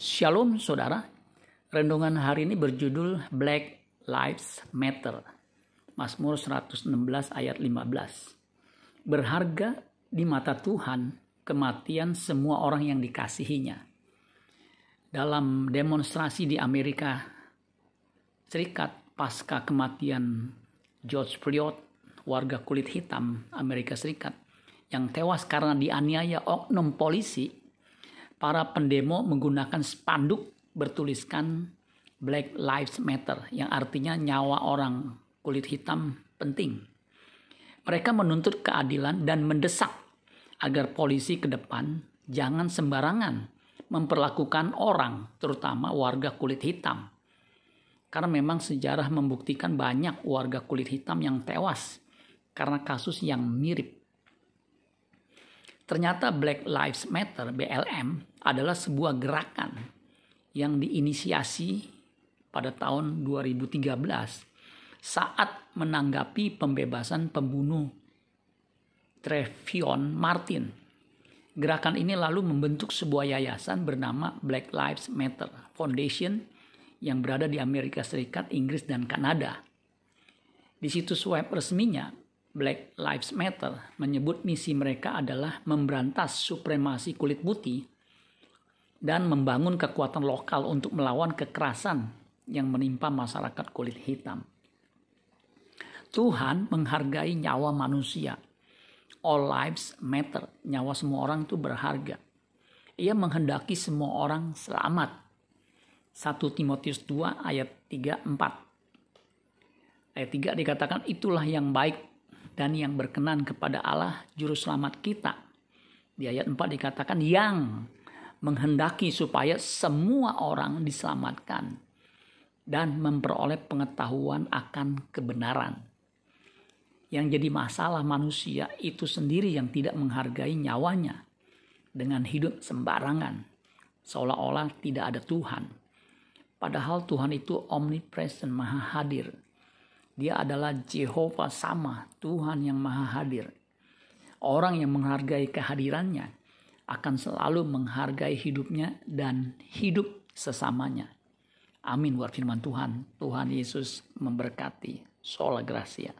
Shalom saudara, renungan hari ini berjudul Black Lives Matter. Mazmur 116 ayat 15. Berharga di mata Tuhan kematian semua orang yang dikasihinya. Dalam demonstrasi di Amerika Serikat pasca kematian George Floyd, warga kulit hitam Amerika Serikat, yang tewas karena dianiaya oknum polisi para pendemo menggunakan spanduk bertuliskan Black Lives Matter yang artinya nyawa orang kulit hitam penting. Mereka menuntut keadilan dan mendesak agar polisi ke depan jangan sembarangan memperlakukan orang, terutama warga kulit hitam. Karena memang sejarah membuktikan banyak warga kulit hitam yang tewas karena kasus yang mirip Ternyata Black Lives Matter BLM adalah sebuah gerakan yang diinisiasi pada tahun 2013 saat menanggapi pembebasan pembunuh Trevion Martin. Gerakan ini lalu membentuk sebuah yayasan bernama Black Lives Matter Foundation yang berada di Amerika Serikat, Inggris, dan Kanada. Di situs web resminya, Black Lives Matter menyebut misi mereka adalah memberantas supremasi kulit putih dan membangun kekuatan lokal untuk melawan kekerasan yang menimpa masyarakat kulit hitam. Tuhan menghargai nyawa manusia. All lives matter. Nyawa semua orang itu berharga. Ia menghendaki semua orang selamat. 1 Timotius 2 ayat 3 4. Ayat 3 dikatakan itulah yang baik dan yang berkenan kepada Allah juru selamat kita. Di ayat 4 dikatakan yang menghendaki supaya semua orang diselamatkan dan memperoleh pengetahuan akan kebenaran. Yang jadi masalah manusia itu sendiri yang tidak menghargai nyawanya dengan hidup sembarangan, seolah-olah tidak ada Tuhan. Padahal Tuhan itu omnipresent, maha hadir dia adalah Jehovah sama, Tuhan yang maha hadir. Orang yang menghargai kehadirannya akan selalu menghargai hidupnya dan hidup sesamanya. Amin buat firman Tuhan. Tuhan Yesus memberkati. Sola Gracia.